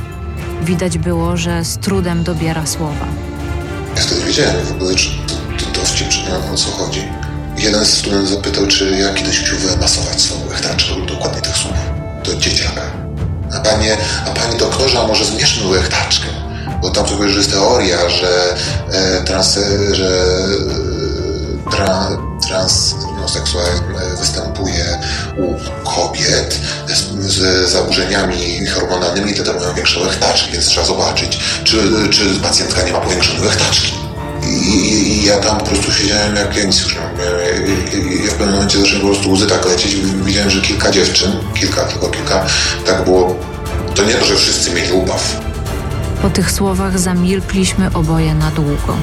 Widać było, że z trudem dobiera słowa. Ja wtedy wiedziałem w ogóle, czy to, to dowcip, czy o co chodzi. Jeden z studentów zapytał, czy ja kiedyś chciał wymasować swoją łechtaczkę, lub dokładnie tych słów. To dzieciaka. A panie, a panie doktorze, a może zmierzmy łechtaczkę? Bo tam sobie jest teoria, że e, trans, że tra, transseksualizm występuje u kobiet z, z zaburzeniami hormonalnymi, te mają większe łechtaczki, więc trzeba zobaczyć, czy, czy pacjentka nie ma powiększonej łechtaczki. I, ja tam po prostu siedziałem jak ja nic już ja w pewnym momencie zacząłem po prostu łzy tak lecieć. Widziałem, że kilka dziewczyn, kilka, tylko kilka, tak było. To nie to, że wszyscy mieli ubaw. Po tych słowach zamilkliśmy oboje na długo.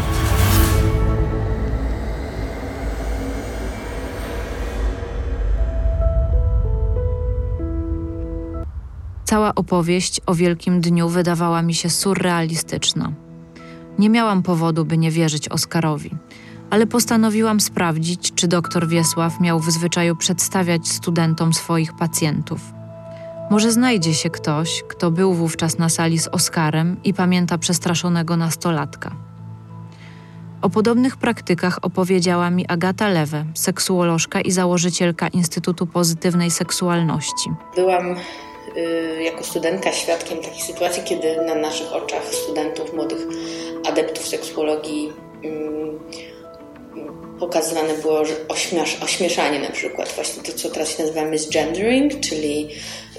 Cała opowieść o Wielkim Dniu wydawała mi się surrealistyczna. Nie miałam powodu, by nie wierzyć Oskarowi, ale postanowiłam sprawdzić, czy doktor Wiesław miał w zwyczaju przedstawiać studentom swoich pacjentów. Może znajdzie się ktoś, kto był wówczas na sali z Oskarem i pamięta przestraszonego nastolatka. O podobnych praktykach opowiedziała mi Agata Lewe, seksuolożka i założycielka Instytutu Pozytywnej Seksualności. Byłam jako studentka świadkiem takiej sytuacji, kiedy na naszych oczach studentów, młodych adeptów seksuologii y, pokazywane było ośmiesz, ośmieszanie na przykład, właśnie to, co teraz się nazywa misgendering, czyli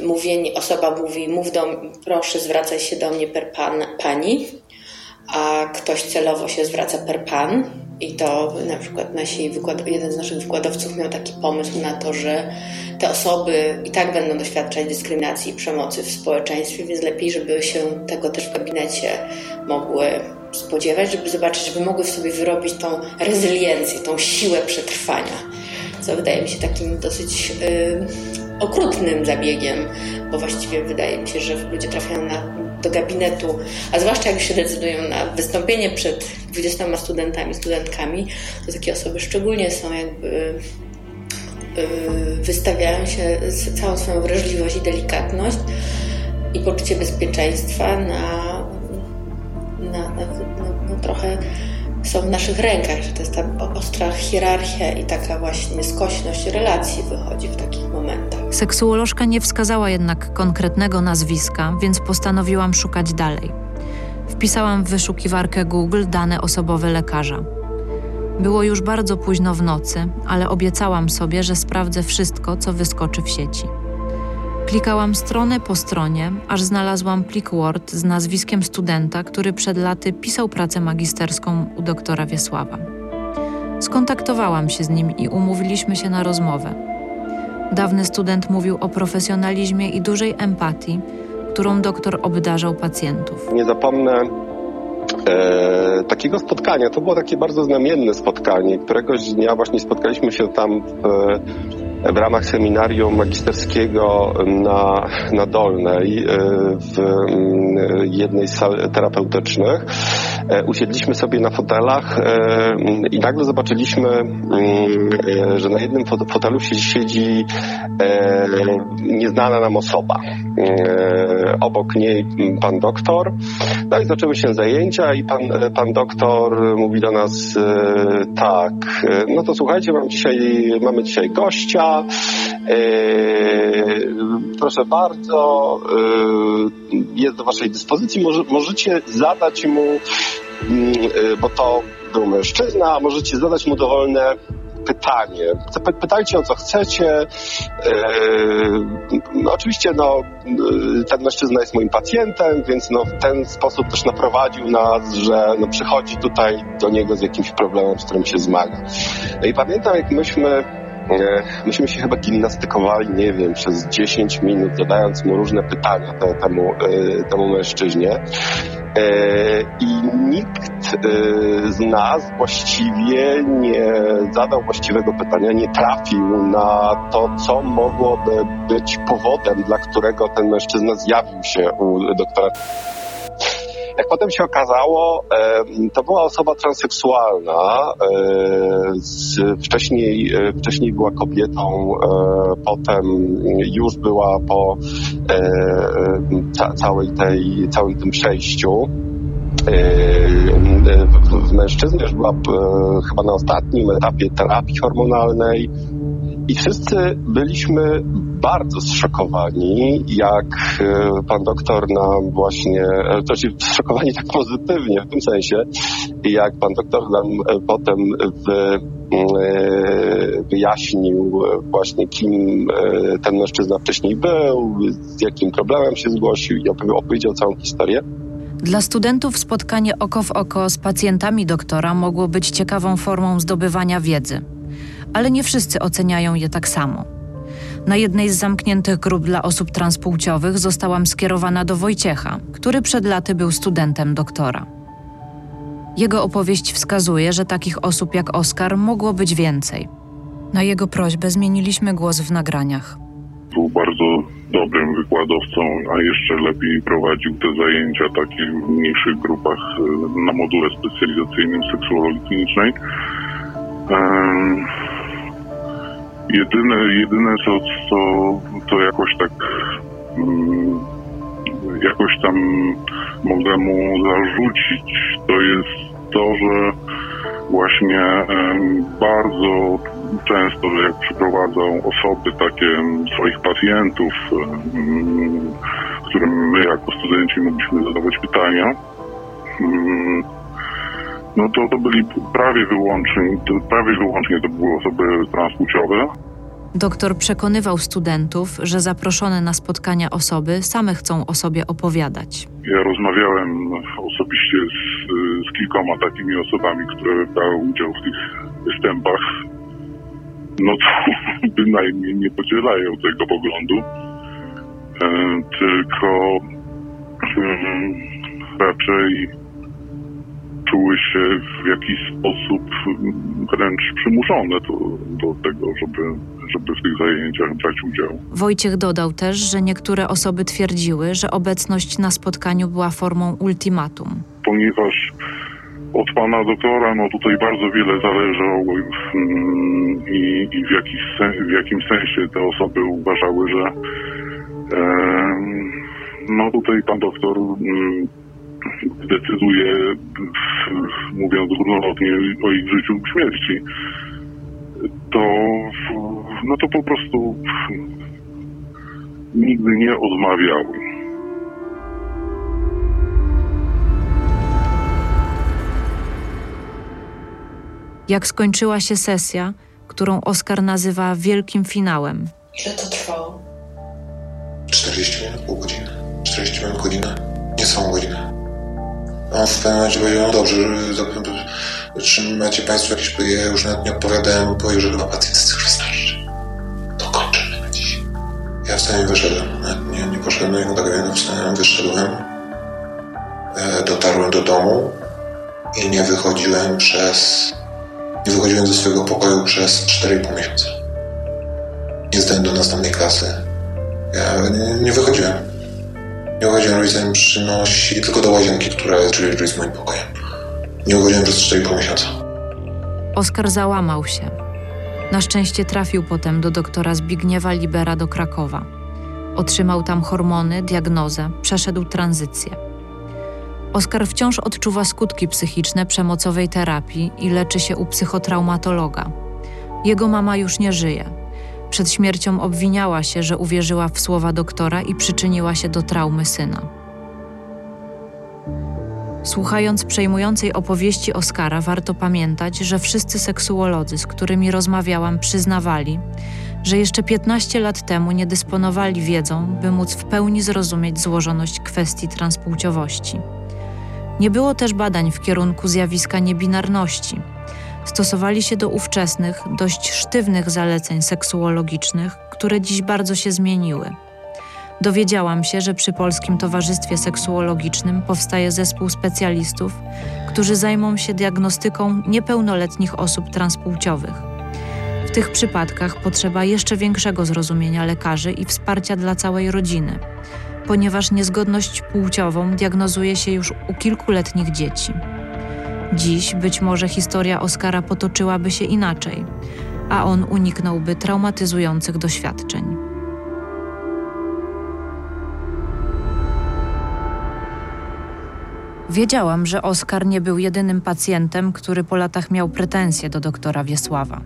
mówienie, osoba mówi, mów do proszę zwracaj się do mnie per pan, pani, a ktoś celowo się zwraca per pan i to na przykład nasi wykład, jeden z naszych wykładowców miał taki pomysł na to, że te osoby i tak będą doświadczać dyskryminacji i przemocy w społeczeństwie, więc lepiej, żeby się tego też w gabinecie mogły spodziewać, żeby zobaczyć, żeby mogły w sobie wyrobić tą rezyliencję, tą siłę przetrwania. Co wydaje mi się takim dosyć yy, okrutnym zabiegiem, bo właściwie wydaje mi się, że ludzie trafiają na do gabinetu, a zwłaszcza jak się decydują na wystąpienie przed 20 studentami, studentkami, to takie osoby szczególnie są jakby y, wystawiają się całą swoją wrażliwość i delikatność i poczucie bezpieczeństwa na trochę są w naszych rękach, że to jest ta ostra hierarchia i taka właśnie skośność relacji wychodzi w takich momentach. Seksuolożka nie wskazała jednak konkretnego nazwiska, więc postanowiłam szukać dalej. Wpisałam w wyszukiwarkę Google dane osobowe lekarza. Było już bardzo późno w nocy, ale obiecałam sobie, że sprawdzę wszystko, co wyskoczy w sieci. Klikałam stronę po stronie, aż znalazłam plik Word z nazwiskiem studenta, który przed laty pisał pracę magisterską u doktora Wiesława. Skontaktowałam się z nim i umówiliśmy się na rozmowę. Dawny student mówił o profesjonalizmie i dużej empatii, którą doktor obdarzał pacjentów. Nie zapomnę e, takiego spotkania. To było takie bardzo znamienne spotkanie. Któregoś dnia właśnie spotkaliśmy się tam w w ramach seminarium magisterskiego na, na Dolnej e, w jednej z sal terapeutycznych. E, usiedliśmy sobie na fotelach e, i nagle zobaczyliśmy, że na jednym fotelu siedzi nieznana nam osoba. Obok niej pan doktor. No i zaczęły się zajęcia i pan, pan doktor mówi do nas tak, no to słuchajcie, mam dzisiaj, mamy dzisiaj gościa, E, proszę bardzo, e, jest do Waszej dyspozycji. możecie zadać mu, mm, e, bo to był mężczyzna, możecie zadać mu dowolne pytanie. Pytajcie o co chcecie. no, oczywiście no, ten mężczyzna jest moim pacjentem, więc no, w ten sposób też naprowadził nas, że no, przychodzi tutaj do niego z jakimś problemem, z którym się zmaga. No i pamiętam, jak myśmy myśmy się chyba gimnastykowali, nie wiem, przez 10 minut, zadając mu różne pytania te, temu, e, temu mężczyźnie. E, I nikt e, z nas właściwie nie zadał właściwego pytania, nie trafił na to, co mogłoby być powodem, dla którego ten mężczyzna zjawił się u doktora. Jak potem się okazało, to była osoba transseksualna. Wcześniej, e, wcześniej była kobietą, e, potem już była po e, całej tej, całym tym przejściu w mężczyzny już była chyba na ostatnim etapie terapii hormonalnej i wszyscy byliśmy bardzo zszokowani, jak e, pan doktor nam właśnie, e, to znaczy zszokowani tak pozytywnie w tym sensie, jak pan doktor nam e, potem w, wyjaśnił właśnie kim ten mężczyzna wcześniej był, z jakim problemem się zgłosił i opowiedział całą historię. Dla studentów spotkanie oko w oko z pacjentami doktora mogło być ciekawą formą zdobywania wiedzy ale nie wszyscy oceniają je tak samo. Na jednej z zamkniętych grup dla osób transpłciowych zostałam skierowana do Wojciecha, który przed laty był studentem doktora. Jego opowieść wskazuje, że takich osób jak Oskar mogło być więcej. Na jego prośbę zmieniliśmy głos w nagraniach. Był bardzo dobrym wykładowcą, a jeszcze lepiej prowadził te zajęcia takie w mniejszych grupach e, na module specjalizacyjnym seksuologii klinicznej. Jedyne, jedyne co, co to jakoś tak mm, jakoś tam mogę mu zarzucić, to jest to, że właśnie bardzo często, jak przyprowadzą osoby takie swoich pacjentów, którym my jako studenci mogliśmy zadawać pytania, no to to byli prawie wyłącznie, prawie wyłącznie to były osoby transpłciowe. Doktor przekonywał studentów, że zaproszone na spotkania osoby same chcą o sobie opowiadać. Ja rozmawiałem osobiście z, z kilkoma takimi osobami, które brały udział w tych występach. No to [laughs] bynajmniej nie podzielają tego poglądu, e, tylko mm, raczej czuły się w jakiś sposób mm, wręcz przymuszone do, do tego, żeby, żeby w tych zajęciach brać udział. Wojciech dodał też, że niektóre osoby twierdziły, że obecność na spotkaniu była formą ultimatum. ponieważ od pana doktora no tutaj bardzo wiele zależało mm, i, i w, jakiś sen, w jakimś sensie te osoby uważały, że em, no tutaj pan doktor mm, decyduje, mówiąc górnolotnie, o ich życiu lub śmierci. To no to po prostu nigdy nie odmawiały. Jak skończyła się sesja, którą Oskar nazywa wielkim finałem, Ile to trwało? 40 minut, pół godziny, 40 minut, godzinę, niecałą godzinę. On w pewnym momencie powiedział, no dobrze, czy macie Państwo jakieś, ja już nawet nie odpowiadałem, powiedział, że chyba pacjent jest starszy. To kończymy na dziś. Ja wstałem i wyszedłem, nawet nie, nie poszedłem do niego, tak jak wstałem, wyszedłem, e, dotarłem do domu i nie wychodziłem przez, nie wychodziłem ze swojego pokoju przez 4,5 miesiąca. Nie zdałem do następnej klasy. Ja nie, nie wychodziłem. Nie rodzice mi przynosili tylko do łazienki, która drzwi, drzwi z moim pokojem. Nie wychodziłem przez 4,5 miesiąca. Oskar załamał się. Na szczęście trafił potem do doktora Zbigniewa Libera do Krakowa. Otrzymał tam hormony, diagnozę, przeszedł tranzycję. Oskar wciąż odczuwa skutki psychiczne przemocowej terapii i leczy się u psychotraumatologa. Jego mama już nie żyje. Przed śmiercią obwiniała się, że uwierzyła w słowa doktora i przyczyniła się do traumy syna. Słuchając przejmującej opowieści Oskara, warto pamiętać, że wszyscy seksuolodzy, z którymi rozmawiałam, przyznawali, że jeszcze 15 lat temu nie dysponowali wiedzą, by móc w pełni zrozumieć złożoność kwestii transpłciowości. Nie było też badań w kierunku zjawiska niebinarności. Stosowali się do ówczesnych, dość sztywnych zaleceń seksuologicznych, które dziś bardzo się zmieniły. Dowiedziałam się, że przy Polskim Towarzystwie Seksuologicznym powstaje zespół specjalistów, którzy zajmą się diagnostyką niepełnoletnich osób transpłciowych. W tych przypadkach potrzeba jeszcze większego zrozumienia lekarzy i wsparcia dla całej rodziny, ponieważ niezgodność płciową diagnozuje się już u kilkuletnich dzieci. Dziś być może historia Oskara potoczyłaby się inaczej, a on uniknąłby traumatyzujących doświadczeń. Wiedziałam, że Oskar nie był jedynym pacjentem, który po latach miał pretensje do doktora Wiesława.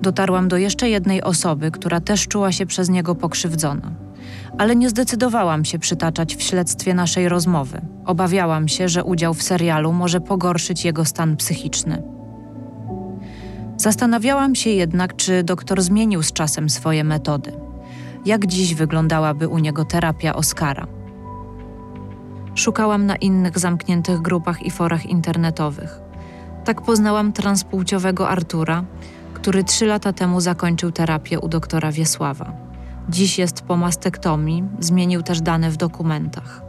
Dotarłam do jeszcze jednej osoby, która też czuła się przez niego pokrzywdzona. Ale nie zdecydowałam się przytaczać w śledztwie naszej rozmowy. Obawiałam się, że udział w serialu może pogorszyć jego stan psychiczny. Zastanawiałam się jednak, czy doktor zmienił z czasem swoje metody. Jak dziś wyglądałaby u niego terapia Oskara? Szukałam na innych zamkniętych grupach i forach internetowych. Tak poznałam transpłciowego Artura, który trzy lata temu zakończył terapię u doktora Wiesława. Dziś jest po mastektomii, zmienił też dane w dokumentach.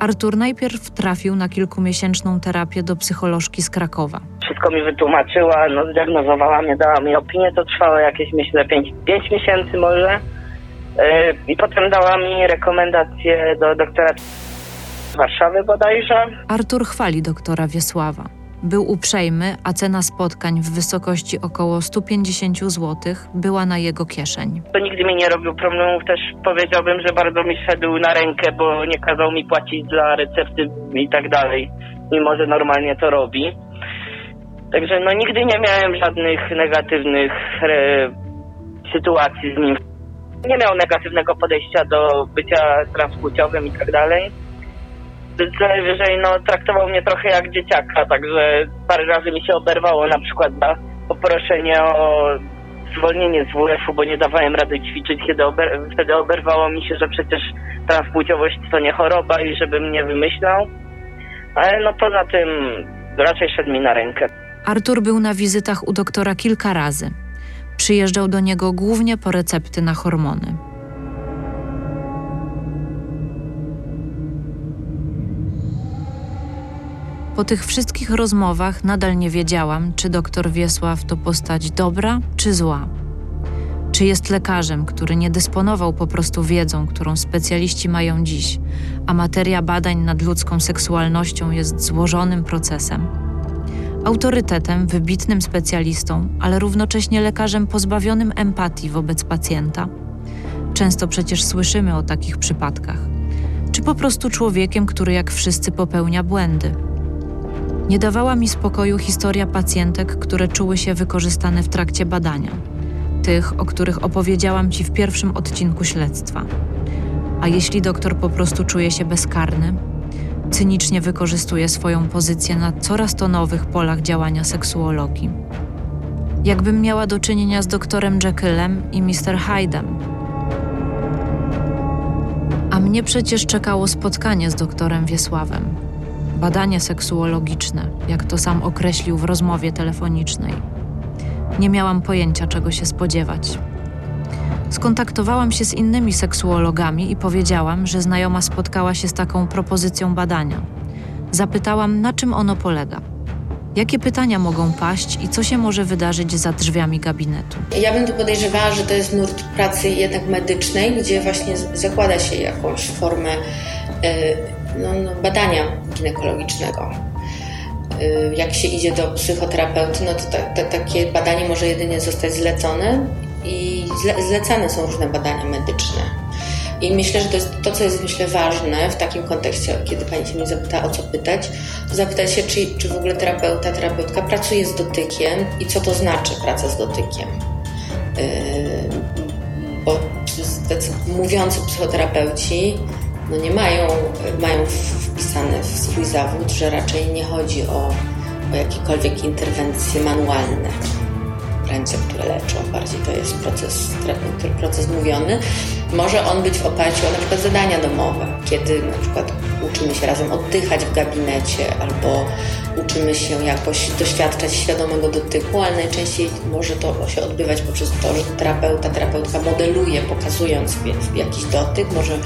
Artur najpierw trafił na kilkumiesięczną terapię do psycholożki z Krakowa. Wszystko mi wytłumaczyła, no zdiagnozowała mnie, dała mi opinię, to trwało jakieś myślę 5, miesięcy może. Yy, I potem dała mi rekomendację do doktora Warszawy bodajże. Artur chwali doktora Wiesława. Był uprzejmy, a cena spotkań w wysokości około 150 zł była na jego kieszeń. To nigdy mi nie robił problemów, też powiedziałbym, że bardzo mi szedł na rękę, bo nie kazał mi płacić za recepty i tak dalej, mimo że normalnie to robi. Także no nigdy nie miałem żadnych negatywnych e, sytuacji z nim. Nie miał negatywnego podejścia do bycia transpłciowym i tak dalej. Najwyżej no, traktował mnie trochę jak dzieciaka, także parę razy mi się oberwało na przykład na poproszenie o zwolnienie z WF-u, bo nie dawałem rady ćwiczyć, kiedy ober wtedy oberwało mi się, że przecież transpłciowość to nie choroba i żebym nie wymyślał. Ale no poza tym raczej szedł mi na rękę. Artur był na wizytach u doktora kilka razy. Przyjeżdżał do niego głównie po recepty na hormony. Po tych wszystkich rozmowach nadal nie wiedziałam, czy doktor Wiesław to postać dobra czy zła. Czy jest lekarzem, który nie dysponował po prostu wiedzą, którą specjaliści mają dziś, a materia badań nad ludzką seksualnością jest złożonym procesem. Autorytetem, wybitnym specjalistą, ale równocześnie lekarzem pozbawionym empatii wobec pacjenta. Często przecież słyszymy o takich przypadkach. Czy po prostu człowiekiem, który jak wszyscy popełnia błędy nie dawała mi spokoju historia pacjentek, które czuły się wykorzystane w trakcie badania, tych, o których opowiedziałam ci w pierwszym odcinku śledztwa. A jeśli doktor po prostu czuje się bezkarny, cynicznie wykorzystuje swoją pozycję na coraz to nowych polach działania seksuologii. Jakbym miała do czynienia z doktorem Jekyllem i Mr. Hyde'em. A mnie przecież czekało spotkanie z doktorem Wiesławem badanie seksuologiczne, jak to sam określił w rozmowie telefonicznej. Nie miałam pojęcia, czego się spodziewać. Skontaktowałam się z innymi seksuologami i powiedziałam, że znajoma spotkała się z taką propozycją badania. Zapytałam, na czym ono polega. Jakie pytania mogą paść i co się może wydarzyć za drzwiami gabinetu? Ja bym tu podejrzewała, że to jest nurt pracy jednak medycznej, gdzie właśnie zakłada się jakąś formę no, no, badania ginekologicznego. Y, jak się idzie do psychoterapeuty, no to ta, ta, takie badanie może jedynie zostać zlecone i zle, zlecane są różne badania medyczne. I myślę, że to jest to, co jest myślę ważne w takim kontekście, kiedy pani się mnie zapyta, o co pytać, to zapytać się, czy, czy w ogóle terapeuta, terapeutka pracuje z dotykiem i co to znaczy praca z dotykiem. Yy, bo mówiący psychoterapeuci no nie mają, mają wpisane w swój zawód, że raczej nie chodzi o, o jakiekolwiek interwencje manualne, ręce, które leczą. Bardziej to jest proces, proces mówiony. Może on być w oparciu o na przykład zadania domowe, kiedy na przykład uczymy się razem oddychać w gabinecie albo uczymy się jakoś doświadczać świadomego dotyku, ale najczęściej może to się odbywać poprzez to, że terapeuta, terapeutka modeluje, pokazując jakiś dotyk. Może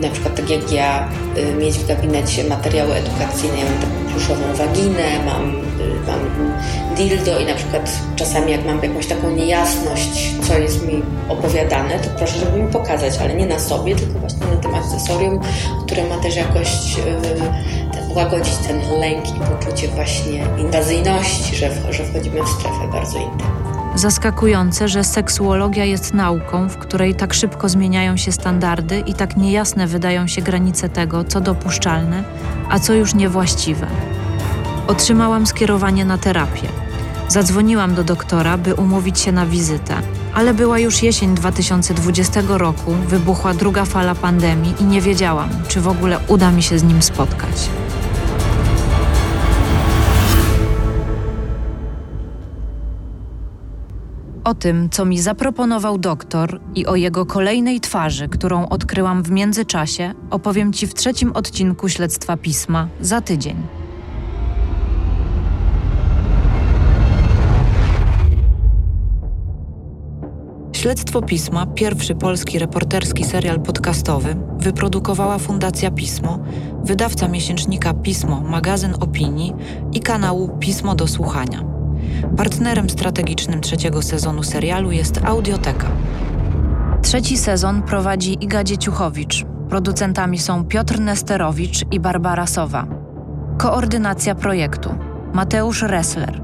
na przykład tak jak ja y, mieć w gabinecie materiały edukacyjne, ja mam taką pluszową waginę, mam, mam dildo i na przykład czasami jak mam jakąś taką niejasność, co jest mi opowiadane, to proszę, żeby mi pokazać, ale nie na sobie, tylko właśnie na tym akcesorium, które ma też jakoś ten, łagodzić ten lęk i poczucie właśnie inwazyjności, że, że wchodzimy w strefę bardzo intymną. Zaskakujące, że seksuologia jest nauką, w której tak szybko zmieniają się standardy i tak niejasne wydają się granice tego, co dopuszczalne, a co już niewłaściwe. Otrzymałam skierowanie na terapię. Zadzwoniłam do doktora, by umówić się na wizytę, ale była już jesień 2020 roku, wybuchła druga fala pandemii i nie wiedziałam, czy w ogóle uda mi się z nim spotkać. O tym, co mi zaproponował doktor i o jego kolejnej twarzy, którą odkryłam w międzyczasie, opowiem Ci w trzecim odcinku Śledztwa Pisma za tydzień. Śledztwo Pisma, pierwszy polski reporterski serial podcastowy, wyprodukowała Fundacja Pismo, wydawca miesięcznika Pismo, magazyn opinii i kanału Pismo do Słuchania. Partnerem strategicznym trzeciego sezonu serialu jest Audioteka. Trzeci sezon prowadzi Iga Dzieciuchowicz. Producentami są Piotr Nesterowicz i Barbara Sowa. Koordynacja projektu Mateusz Ressler.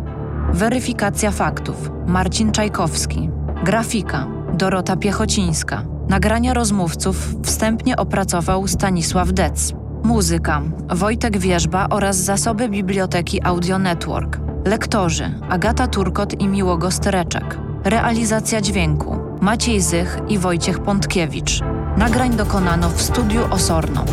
Weryfikacja faktów Marcin Czajkowski. Grafika Dorota Piechocińska. Nagrania rozmówców wstępnie opracował Stanisław Dec. Muzyka Wojtek Wierzba oraz zasoby Biblioteki Audio Network. Lektorzy Agata Turkot i Miłogo Stereczek. Realizacja dźwięku Maciej Zych i Wojciech Pątkiewicz. Nagrań dokonano w studiu Osorno.